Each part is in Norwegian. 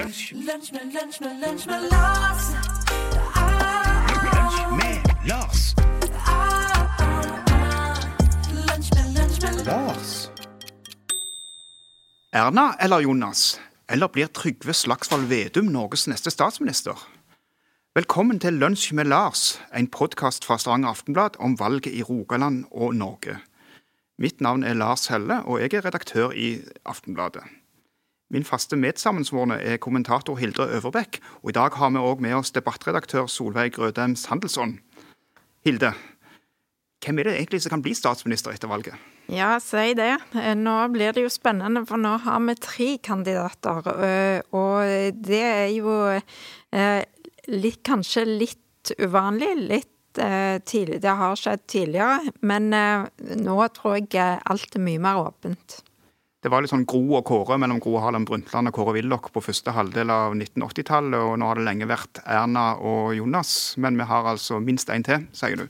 Lunsj, lunsj med, lunsj med, lunsj med Lars. Lunsj med Lars. Lunsj med, lunsj med Lars. Erna eller Jonas? Eller blir Trygve Slagsvold Vedum Norges neste statsminister? Velkommen til Lunsj med Lars, en podkast fra Stavanger Aftenblad om valget i Rogaland og Norge. Mitt navn er Lars Helle, og jeg er redaktør i Aftenbladet. Min faste medsammensvorne er kommentator Hildre Øverbekk, og i dag har vi òg med oss debattredaktør Solveig Grødem Sandelsson. Hilde, hvem er det egentlig som kan bli statsminister etter valget? Ja, si det. Nå blir det jo spennende, for nå har vi tre kandidater. øh, Og det er jo eh, litt, kanskje litt uvanlig. Litt eh, tidlig. Det har skjedd tidligere, men eh, nå tror jeg eh, alt er mye mer åpent. Det var litt sånn Gro og Kåre mellom Gro Harlem Brundtland og Kåre Willoch på første halvdel av 1980-tallet, og nå har det lenge vært Erna og Jonas. Men vi har altså minst én til, sier du.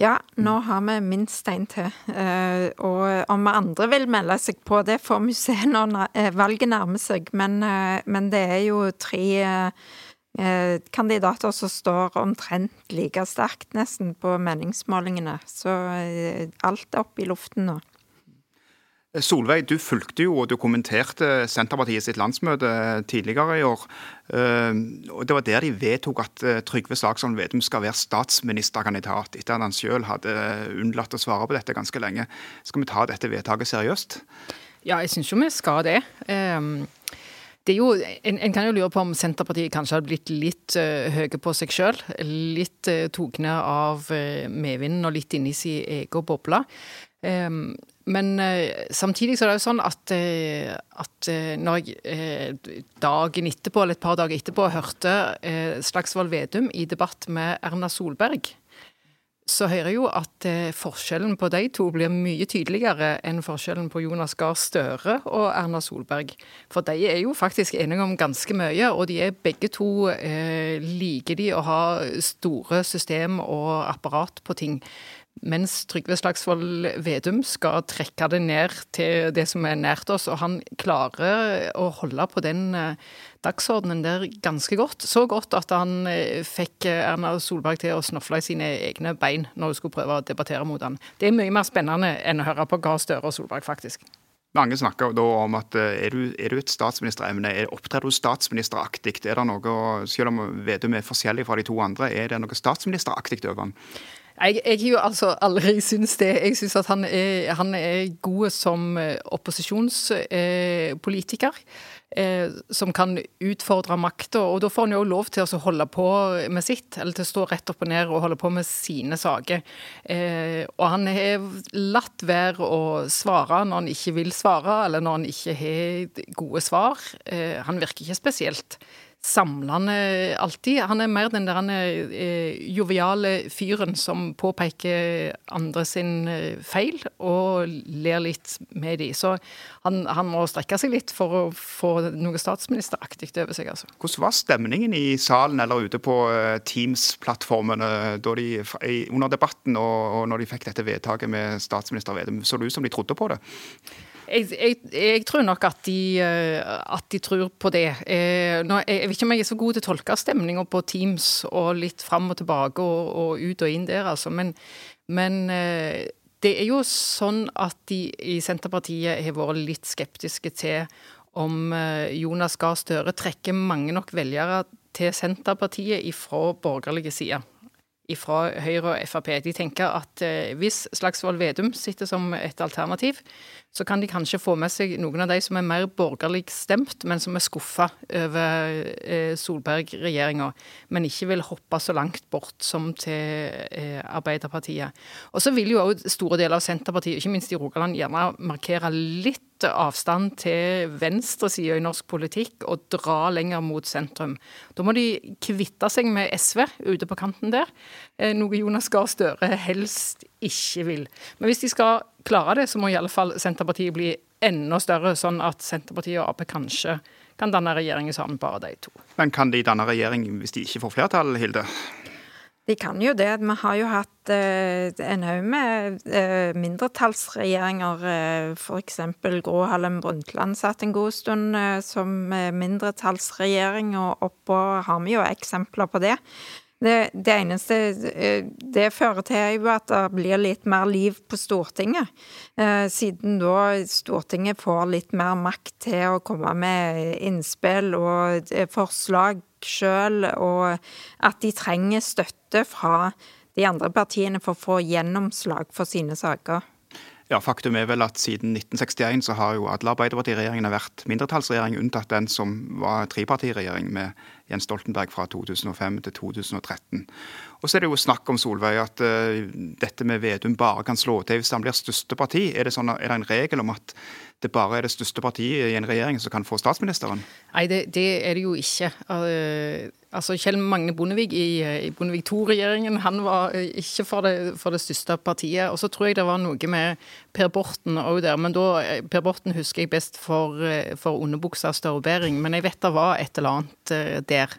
Ja, nå har vi minst en til. Eh, og om andre vil melde seg på, det får vi se når eh, valget nærmer seg. Men, eh, men det er jo tre kandidater som står omtrent like sterkt nesten på meningsmålingene. Så alt er oppe i luften nå. Solveig, du fulgte jo og du kommenterte Senterpartiet sitt landsmøte tidligere i år. Eh, og Det var der de vedtok at eh, Trygve Slagsvold Vedum skal være statsministerkandidat, etter at han selv hadde unnlatt å svare på dette ganske lenge. Skal vi ta dette vedtaket seriøst? Ja, jeg syns jo vi skal det. Um jo, en, en kan jo lure på om Senterpartiet kanskje hadde blitt litt uh, høye på seg sjøl. Litt uh, tagne av uh, medvinden og litt inni sin egen boble. Ehm, men eh, samtidig så er det jo sånn at, eh, at eh, når jeg eh, dagen etterpå, eller et par dager etterpå, hørte eh, Slagsvold Vedum i debatt med Erna Solberg, så hører jeg jo at eh, forskjellen på de to blir mye tydeligere enn forskjellen på Jonas Gahr Støre og Erna Solberg. For de er jo faktisk enige om ganske mye, og de er begge to liker de å ha store system og apparat på ting. Mens Trygve Slagsvold Vedum skal trekke det ned til det som er nært oss, og han klarer å holde på den eh, dagsordenen der ganske godt. Så godt at han eh, fikk eh, Erna Solberg til å snofle i sine egne bein når hun skulle prøve å debattere mot han. Det er mye mer spennende enn å høre på Gahr Støre og Solberg, faktisk. Mange snakker da om at er du, er du et statsministeremne, er- opptrer du statsministeraktig? Er det noe, Selv om Vedum er forskjellig fra de to andre, er det noe statsministeraktig over han? Jeg, jeg har jo altså aldri syntes det. Jeg syns at han er, han er god som eh, opposisjonspolitiker. Eh, som kan utfordre makta, og da får han jo lov til å holde på med sitt, eller til å stå rett opp og ned og holde på med sine saker. Eh, og han har latt være å svare når han ikke vil svare, eller når han ikke har gode svar. Eh, han virker ikke spesielt samlende alltid. Han er mer den der er, eh, joviale fyren som påpeker andre sin eh, feil og ler litt med de. Så han, han må strekke seg litt for å få noe statsministeraktig over seg, altså. Hvordan var stemningen i salen eller ute på eh, Teams-plattformene de, under debatten og, og når de fikk dette vedtaket med statsminister Vedum? Så det ut som de trodde på det? Jeg, jeg, jeg tror nok at de, eh, at de tror på det. Eh, jeg jeg vet ikke om jeg er så god til å tolke stemninga på Teams og litt fram og tilbake og, og ut og inn der, altså. Men, men eh, det er jo sånn at de i Senterpartiet har vært litt skeptiske til om Jonas Gahr Støre trekker mange nok velgere til Senterpartiet ifra borgerlige sider fra Høyre og Frp. De tenker at eh, hvis Slagsvold Vedum sitter som et alternativ, så kan de kanskje få med seg noen av de som er mer borgerlig stemt, men som er skuffa over eh, Solberg-regjeringa, men ikke vil hoppe så langt bort som til eh, Arbeiderpartiet. Og så vil jo òg store deler av Senterpartiet, ikke minst i Rogaland, gjerne markere litt avstand til venstresida i norsk politikk og dra lenger mot sentrum. Da må de kvitte seg med SV ute på kanten der, eh, noe Jonas Gahr Støre helst ikke vil. Men hvis de skal klare det, så må i alle fall Senterpartiet bli enda større, sånn at Senterpartiet og Ap kanskje kan danne regjering sammen, bare de to. Men kan de danne regjering hvis de ikke får flertall, Hilde? De kan jo det. Vi har jo hatt eh, en haug med eh, mindretallsregjeringer. Eh, F.eks. Gro Harlem Brundtland satt en god stund som mindretallsregjering, og oppå har vi jo eksempler på det. Det, det, eneste det fører til, er jo at det blir litt mer liv på Stortinget. Eh, siden da Stortinget får litt mer makt til å komme med innspill og forslag sjøl, og at de trenger støtte fra de andre partiene for å få gjennomslag for sine saker. Ja, Faktum er vel at siden 1961 så har jo alle Arbeiderpartiregjeringene vært mindretallsregjering, unntatt den som var trepartiregjering med Jens Stoltenberg fra 2005 til 2013. Og så er det jo snakk om Solveig, at uh, dette med Vedum bare kan slå til hvis han blir største parti. Er det, sånn, er det en regel om at det bare er det største partiet i en regjering som kan få statsministeren? Nei, det, det er det jo ikke. Uh, altså Kjell Magne Bondevik i, i Bondevik II-regjeringen han var ikke for det, for det, største partiet. Og så tror jeg det var noe med Per Borten òg der. Men da, eh, Per Borten husker jeg best for, for underbuksa størrebæring. Men jeg vet det var et eller annet der.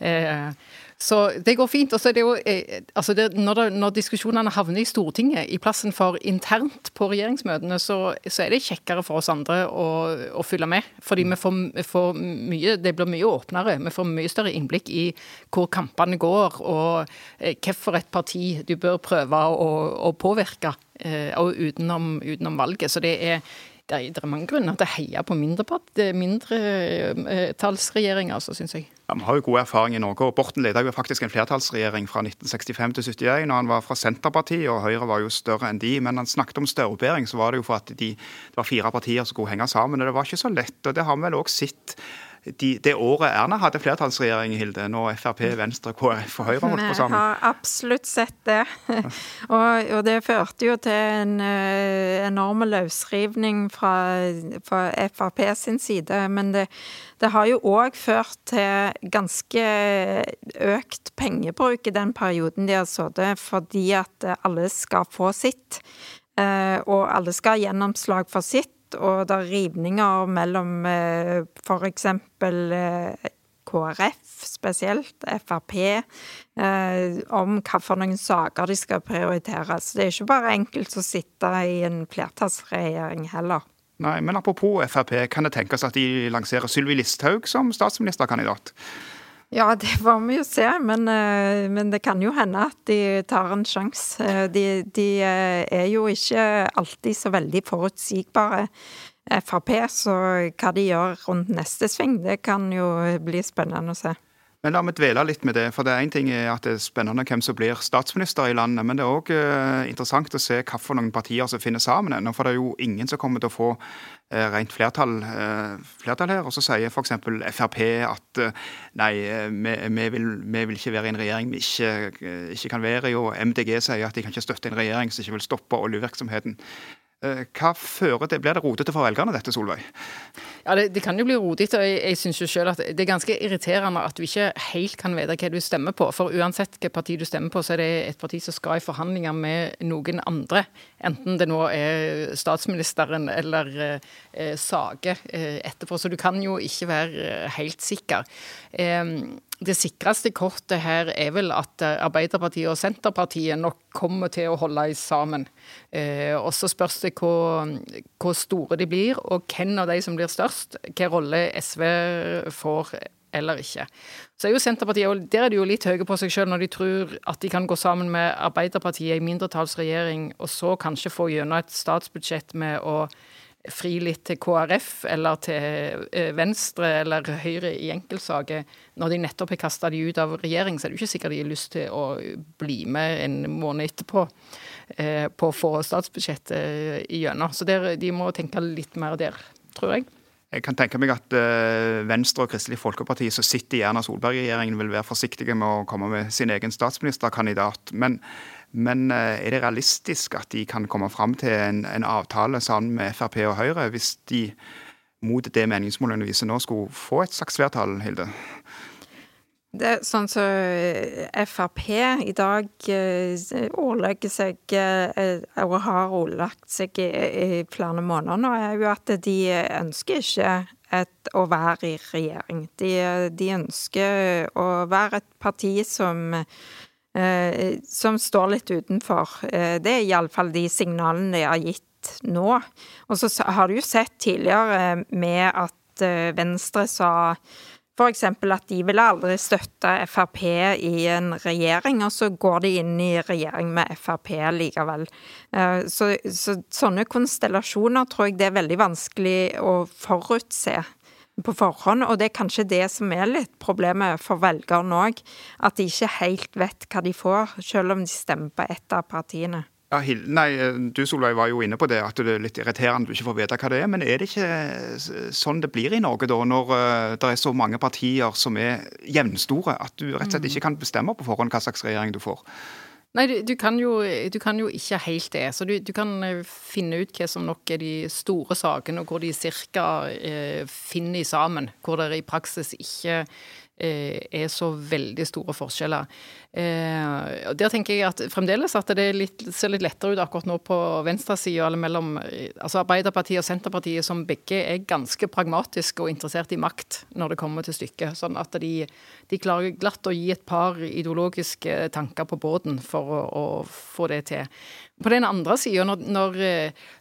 Uh, så det går fint. Og så er det jo eh, altså det, når, det, når, diskusjonene havner i Stortinget, i plassen for internt på regjeringsmøtene, så, så er det kjekkere for oss andre å, å følge med. Fordi vi får, får, mye Det blir mye åpnere. Vi får mye større innblikk i hvor kampene går, og eh, hvilket parti du bør prøve å, å påvirke, eh, og utenom, utenom valget. Så det er det er, det er mange grunner til å heie på mindretallsregjeringer, mindre, syns jeg. Ja, Vi har jo god erfaring i Norge. og Borten ledet jo faktisk en flertallsregjering fra 1965 til 71. og Han var fra Senterpartiet, og Høyre var jo større enn de. Men han snakket om størrebæring, så var det jo for at de, det var fire partier som skulle henge sammen. og Det var ikke så lett. og Det har vi vel også sett de, det året Erna hadde flertallsregjering, Hilde, når Frp, Venstre, KrF og Høyre holdt på sammen? Vi har absolutt sett det. og, og, det førte jo til en uh, enorm løsrivning fra, fra, Frp sin side. Men det, det har jo òg ført til ganske økt pengebruk i den perioden de har sittet, fordi at alle skal få sitt. Uh, og alle skal ha gjennomslag for sitt og det er rivninger mellom eh, f.eks. Eh, KrF spesielt, Frp, eh, om hvilke saker de skal prioritere. Så det er ikke bare enkelt å sitte i en flertallsregjering heller. Nei, men apropos Frp, kan det tenkes at de lanserer Sylvi Listhaug som statsministerkandidat? Ja, det får vi jo se, men, eh, men, det kan jo hende at de tar en sjanse. Eh, de, de, eh, er jo ikke alltid så veldig forutsigbare. Frp, så hva de gjør rundt neste sving, det kan jo bli spennende å se. Men la meg dvele litt med det. for det er en ting at det er spennende hvem som blir statsminister i landet, men det er òg uh, interessant å se hvilke partier som finner sammen ennå. For det er jo ingen som kommer til å få uh, rent flertall, uh, flertall, her. Og så sier f.eks. Frp at nei, vi, vi, vil, vi, vil, ikke være i en regjering vi ikke, ikke kan være i. Og MDG sier at de kan ikke støtte en regjering som ikke vil stoppe oljevirksomheten. Hva fører det? Blir det rotete for velgerne, dette, Solveig? Ja, det, det, kan jo bli rotete. og Jeg, jeg synes jo selv at det er ganske irriterende at du ikke helt kan vite hva du stemmer på. For uansett hvilket parti du stemmer på, så er det et parti som skal i forhandlinger med noen andre. Enten det nå er statsministeren eller eh, Sage eh, etterpå. Så du kan jo ikke være eh, helt sikker. Eh, det sikreste kortet her er vel at eh, Arbeiderpartiet og Senterpartiet nok kommer til å holde sammen. Eh, og så spørs det hvor, hvor, store de blir, og hvem av de som blir størst. Hvilken rolle SV får eller ikke. Så er jo Senterpartiet, og Der er de jo litt høye på seg selv når de tror at de kan gå sammen med Arbeiderpartiet i mindretallsregjering, og så kanskje få gjennom et statsbudsjett med å fri litt til KrF eller til eh, Venstre eller Høyre i enkeltsaker, når de nettopp har kasta de ut av regjering, så er det jo ikke sikkert de har lyst til å bli med en måned etterpå eh, på å få statsbudsjettet eh, igjennom. Så der, de må tenke litt mer der, tror jeg. Jeg kan tenke meg at Venstre og Kristelig Folkeparti som sitter i Erna Solberg-regjeringen, vil være forsiktige med å komme med sin egen statsministerkandidat. Men men eh, er det realistisk at de kan komme fram til en, en avtale sammen med Frp og Høyre, hvis de mot det meningsmålene viser nå skulle få et slags flertall, Hilde? Det er sånn så Frp i dag eh, ordlegger seg, eh, og har ordlagt seg i flere måneder nå, er jo at de ønsker ikke et, å være i regjering. De, de ønsker å være et parti som eh, som står litt utenfor. Eh, det er iallfall de signalene de har gitt nå. Og så har du jo sett tidligere med at eh, Venstre sa F.eks. at de ville aldri støtte Frp i en regjering, og så går de inn i regjering med Frp likevel. Eh, så, så sånne konstellasjoner tror jeg det er veldig vanskelig å forutse på forhånd, og det er kanskje det som er litt problemet for velgerne òg. At de ikke helt vet hva de får, selv om de stemmer på ett av partiene. Ja, nei, Du Solveig var jo inne på det, at det er litt irriterende du ikke får vite hva det er. Men er det ikke sånn det blir i Norge, da, når uh, det er så mange partier som er jevnstore, at du rett og slett ikke kan bestemme på forhånd hva slags regjering du får? Nei, du, du, kan, jo, du kan, jo, ikke helt det. Så du, du, kan eh, finne ut hva som nok er de store sakene, og hvor de cirka eh, finner sammen. Hvor det i praksis ikke er så veldig store forskjeller. Eh, der tenker jeg at fremdeles at det litt, ser litt lettere ut akkurat nå på venstresida, eller mellom eh, altså Arbeiderpartiet og Senterpartiet, som begge er ganske pragmatiske og interessert i makt når det kommer til stykket. Sånn at de, de klarer glatt å gi et par ideologiske tanker på båten for å, å få det til. På den andre sida, når, når,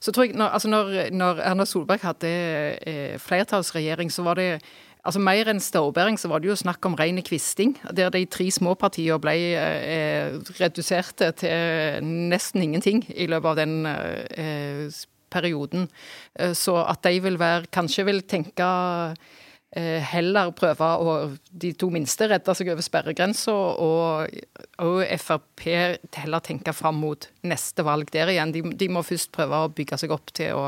så tror jeg, når, altså når, når Erna Solberg hadde eh, flertallsregjering, så var det Altså Mer enn staurbæring så var det jo snakk om ren kvisting, der de tre småpartiene ble eh, reduserte til nesten ingenting i løpet av den eh, perioden. Eh, så at de vil være Kanskje vil tenke eh, heller prøve å De to minste redde seg over sperregrensa, og, og, Frp heller tenke fram mot neste valg der igjen. De, de må først prøve å bygge seg opp til å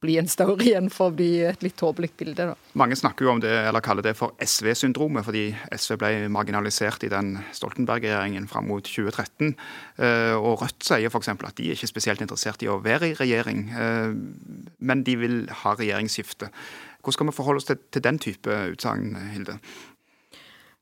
bli en story igjen for å bli et litt tåpelig bilde. Da. Mange snakker jo om det, eller kaller det for SV-syndromet, fordi SV ble marginalisert i den Stoltenberg-regjeringen fram mot 2013. Eh, og Rødt sier f.eks. at de er ikke spesielt interessert i å være i regjering, eh, men de vil ha regjeringsskifte. Hvordan skal vi forholde oss til, til den type utsagn, Hilde?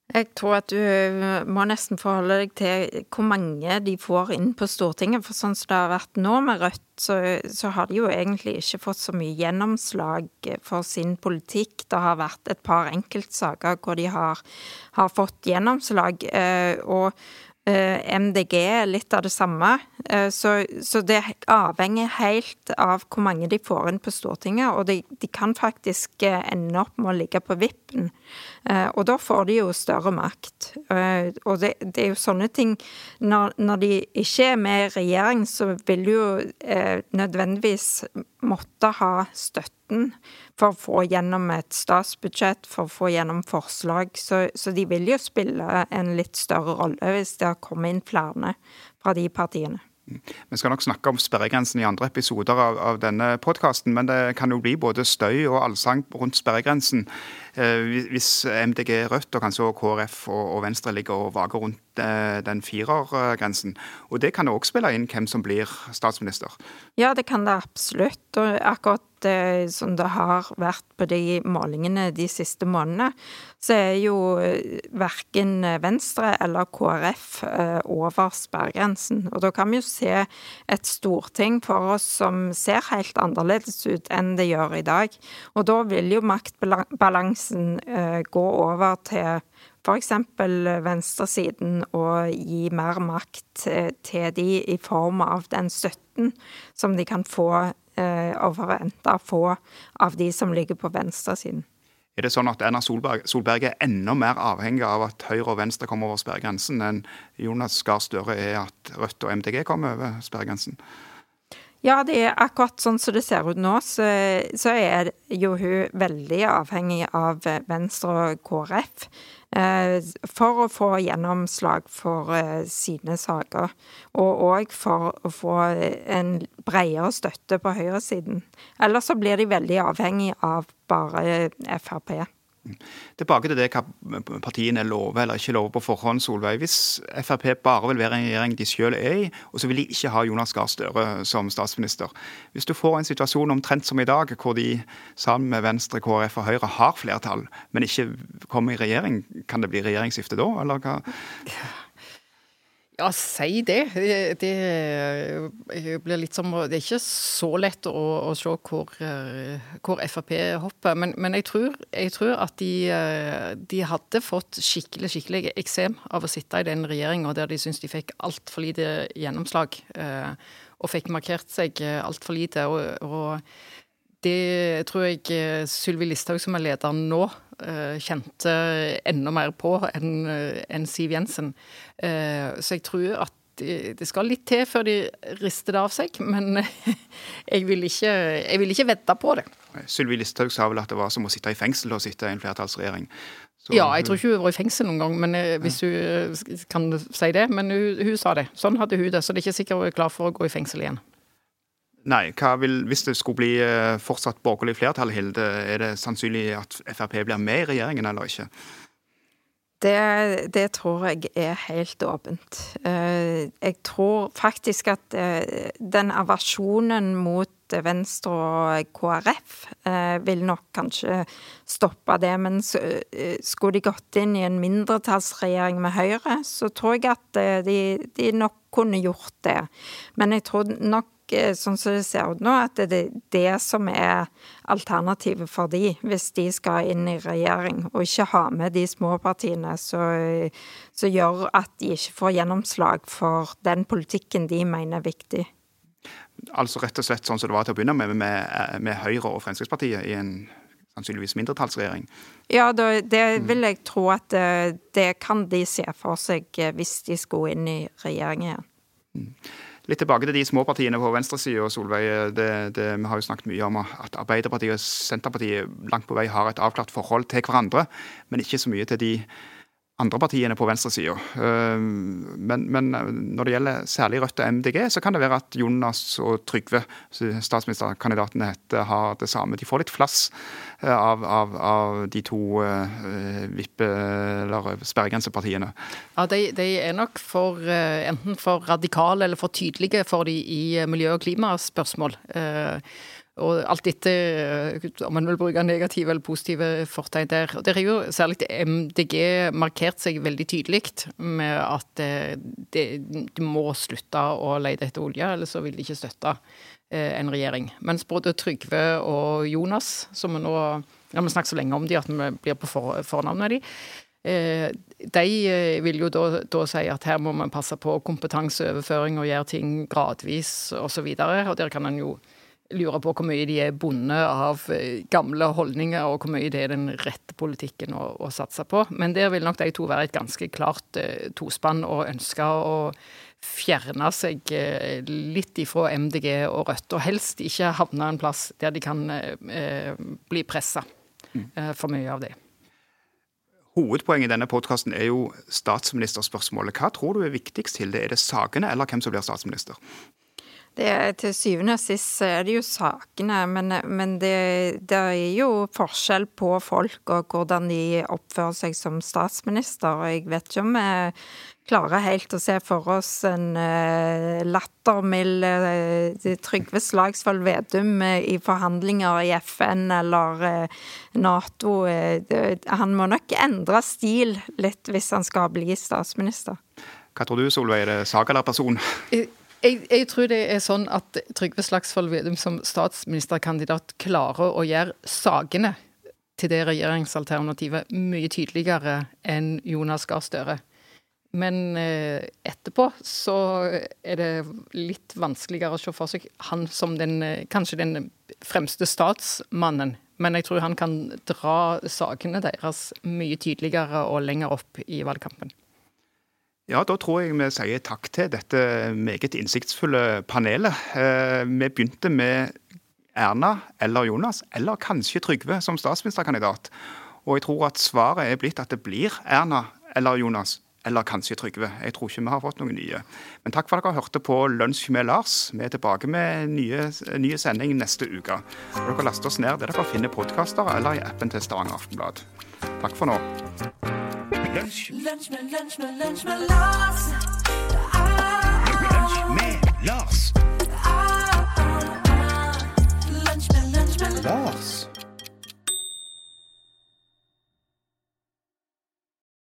Jeg tror at du eh, må nesten forholde deg til hvor mange de får inn på Stortinget. For sånn som det har vært nå med Rødt, så, så, har de jo egentlig ikke fått så mye gjennomslag for sin politikk. Det har vært et par enkeltsaker hvor de har, har fått gjennomslag. Eh, og Eh, MDG er litt av det samme. Så, så, det avhenger helt av hvor mange de får inn på Stortinget, og de, de kan faktisk ende opp med å ligge på vippen. Og da får de jo større makt. Og det, det er jo sånne ting når, når, de ikke er med i regjering, så vil de jo nødvendigvis måtte ha støtten for å få gjennom et statsbudsjett, for å få gjennom forslag. Så, så de vil jo spille en litt større rolle hvis det har kommet inn flere fra de partiene. Vi skal nok snakke om sperregrensen i andre episoder av, av denne podkasten, men det kan jo bli både støy og allsang rundt sperregrensen. Eh, hvis MDG, Rødt og kanskje også KrF og, og Venstre ligger og vager rundt eh, den firergrensen. Og det kan òg spille inn hvem som blir statsminister? Ja, det kan det absolutt. Og akkurat som det har vært på de målingene de siste månedene, så er jo eh, verken Venstre eller KrF eh, over sperregrensen. Og da kan vi jo se et storting for oss som ser helt annerledes ut enn det gjør i dag. Og da vil jo maktbalansen gå over til f.eks. venstresiden og gi mer makt til de i form av den støtten som de kan få eh, å få av de som ligger på venstresiden. Er det sånn at Erna Solberg, Solberg, er enda mer avhengig av at Høyre og Venstre kommer over sperregrensen, enn Jonas Gahr Støre er at Rødt og MDG kommer over sperregrensen? Ja, det er akkurat sånn som det ser ut nå, så, så er jo hun veldig avhengig av Venstre og KrF. Eh, for å få gjennomslag for eh, sine saker, og òg for å få en bredere støtte på høyresiden. Ellers så blir de veldig avhengig av bare Frp. Tilbake til det hva partiene lover eller ikke lover på forhånd. Solveig. Hvis Frp bare vil være en regjering de selv er i, og så vil de ikke ha Jonas Gahr Støre som statsminister. Hvis du får en situasjon omtrent som i dag, hvor de sammen med Venstre, KrF og Høyre har flertall, men ikke kommer i regjering, kan det bli regjeringsskifte da, eller hva? Ja, si det. Det, det blir litt som Det er ikke så lett å, å se hvor, eh, hvor, Frp hopper. Men, men jeg, tror, jeg, tror, at de, eh, de, hadde fått skikkelig skikkelig eksem av å sitte i den regjeringa der de syns de fikk altfor lite gjennomslag. Eh, og fikk markert seg altfor lite. og, og det tror jeg Sylvi Listhaug, som er leder nå, kjente enda mer på enn Siv Jensen. Eh, så jeg tror at det skal litt til før de rister det av seg, men jeg vil ikke, jeg vil ikke vedde på det. Sylvi Listhaug sa vel at det var som å sitte i fengsel og sitte i en flertallsregjering. Så ja, jeg tror ikke hun var i fengsel noen gang, men eh, hvis hun eh, kan si det. Men hun, hun, sa det. Sånn hadde hun det, så det er ikke sikkert hun er klar for å gå i fengsel igjen. Nei, vil, Hvis det skulle bli fortsatt borgerlig flertall, Hilde, er det sannsynlig at Frp blir med i regjeringen eller ikke? Det, det, tror jeg er helt åpent. Eh, jeg tror faktisk at eh, den aversjonen mot Venstre og KrF eh, vil nok kanskje stoppe det. Men skulle de gått inn i en mindretallsregjering med Høyre, så tror jeg at de, de nok kunne gjort det. Men jeg tror nok Eh, sånn som det ser ut nå, at det er det som er alternativet for de, hvis de skal inn i regjering, og ikke ha med de små partiene som gjør at de ikke får gjennomslag for den politikken de mener er viktig. Altså rett og slett sånn som det var til å begynne med, med, med Høyre og Fremskrittspartiet i en sannsynligvis mindretallsregjering? Ja, det, det vil jeg tro at det, eh, det, kan de se for seg eh, hvis de skulle inn i regjering igjen. Mm. Litt tilbake til de små partiene på venstresida. Vi har jo snakket mye om at Arbeiderpartiet og Senterpartiet langt på vei har et avklart forhold til hverandre, men ikke så mye til de andre partiene på venstresida. Eh, men, men, når det gjelder særlig Rødt og MDG, så kan det være at Jonas og Trygve, statsministerkandidatene heter, har det samme. De får litt flass eh, av, av, av de to uh, vippe- eller sperregrensepartiene. Ja, de, de, er nok for, enten for radikale eller for tydelige for de i miljø- og klimaspørsmål. Og alt etter eh, om man vil bruke negative eller positive fortegn der. Og Der har jo særlig MDG markert seg veldig tydelig med at eh, de, de må slutte å lete etter olje, eller så vil de ikke støtte eh, en regjering. Mens både Trygve og Jonas, som vi nå ja, snakket så lenge om de at vi blir på for, fornavnet de, de vil jo da, da, si at her må man passe på kompetanseoverføring og gjøre ting gradvis osv. Og, så og der kan en jo lurer på hvor mye de er bundet av eh, gamle holdninger, og hvor mye det er den rette politikken å, å satse på. Men der vil nok de to være et ganske klart eh, tospann og ønske å fjerne seg eh, litt ifra MDG og Rødt, og helst ikke havne en plass der de kan eh, bli pressa mm. eh, for mye av det. Hovedpoenget i denne podkasten er jo statsministerspørsmålet. Hva tror du er viktigst, Hilde? Er det sakene, eller hvem som blir statsminister? Det, til syvende og sist er det jo sakene, men, men det, det, er jo forskjell på folk og hvordan de oppfører seg som statsminister. og Jeg vet ikke om vi klarer helt å se for oss en uh, lattermild uh, Trygve Slagsvold Vedum uh, i forhandlinger i FN eller uh, Nato. Det, han må nok endre stil litt hvis han skal bli statsminister. Hva tror du, Solveig? Er det sak eller person? Jeg, jeg, tror det er sånn at Trygve Slagsvold Vedum som statsministerkandidat klarer å gjøre sakene til det regjeringsalternativet mye tydeligere enn Jonas Gahr Støre. Men eh, etterpå så er det litt vanskeligere å se for seg han som den, eh, kanskje den fremste statsmannen. Men jeg tror han kan dra sakene deres mye tydeligere og lenger opp i valgkampen. Ja, da tror jeg vi sier takk til dette meget innsiktsfulle panelet. Eh, vi begynte med Erna eller Jonas, eller kanskje Trygve som statsministerkandidat. Og jeg tror at svaret er blitt at det blir Erna eller Jonas. Eller kanskje Trygve. Jeg tror ikke vi har fått noen nye. Men takk for at dere hørte på Lunsj med Lars. Vi er tilbake med nye, nye sending neste uke. Og dere laster oss ned der dere finner podkaster eller i appen til Stavanger Aftenblad. Takk for nå. lunch. Lunch my, lunch my, lunch me, loss. Lunch me, loss.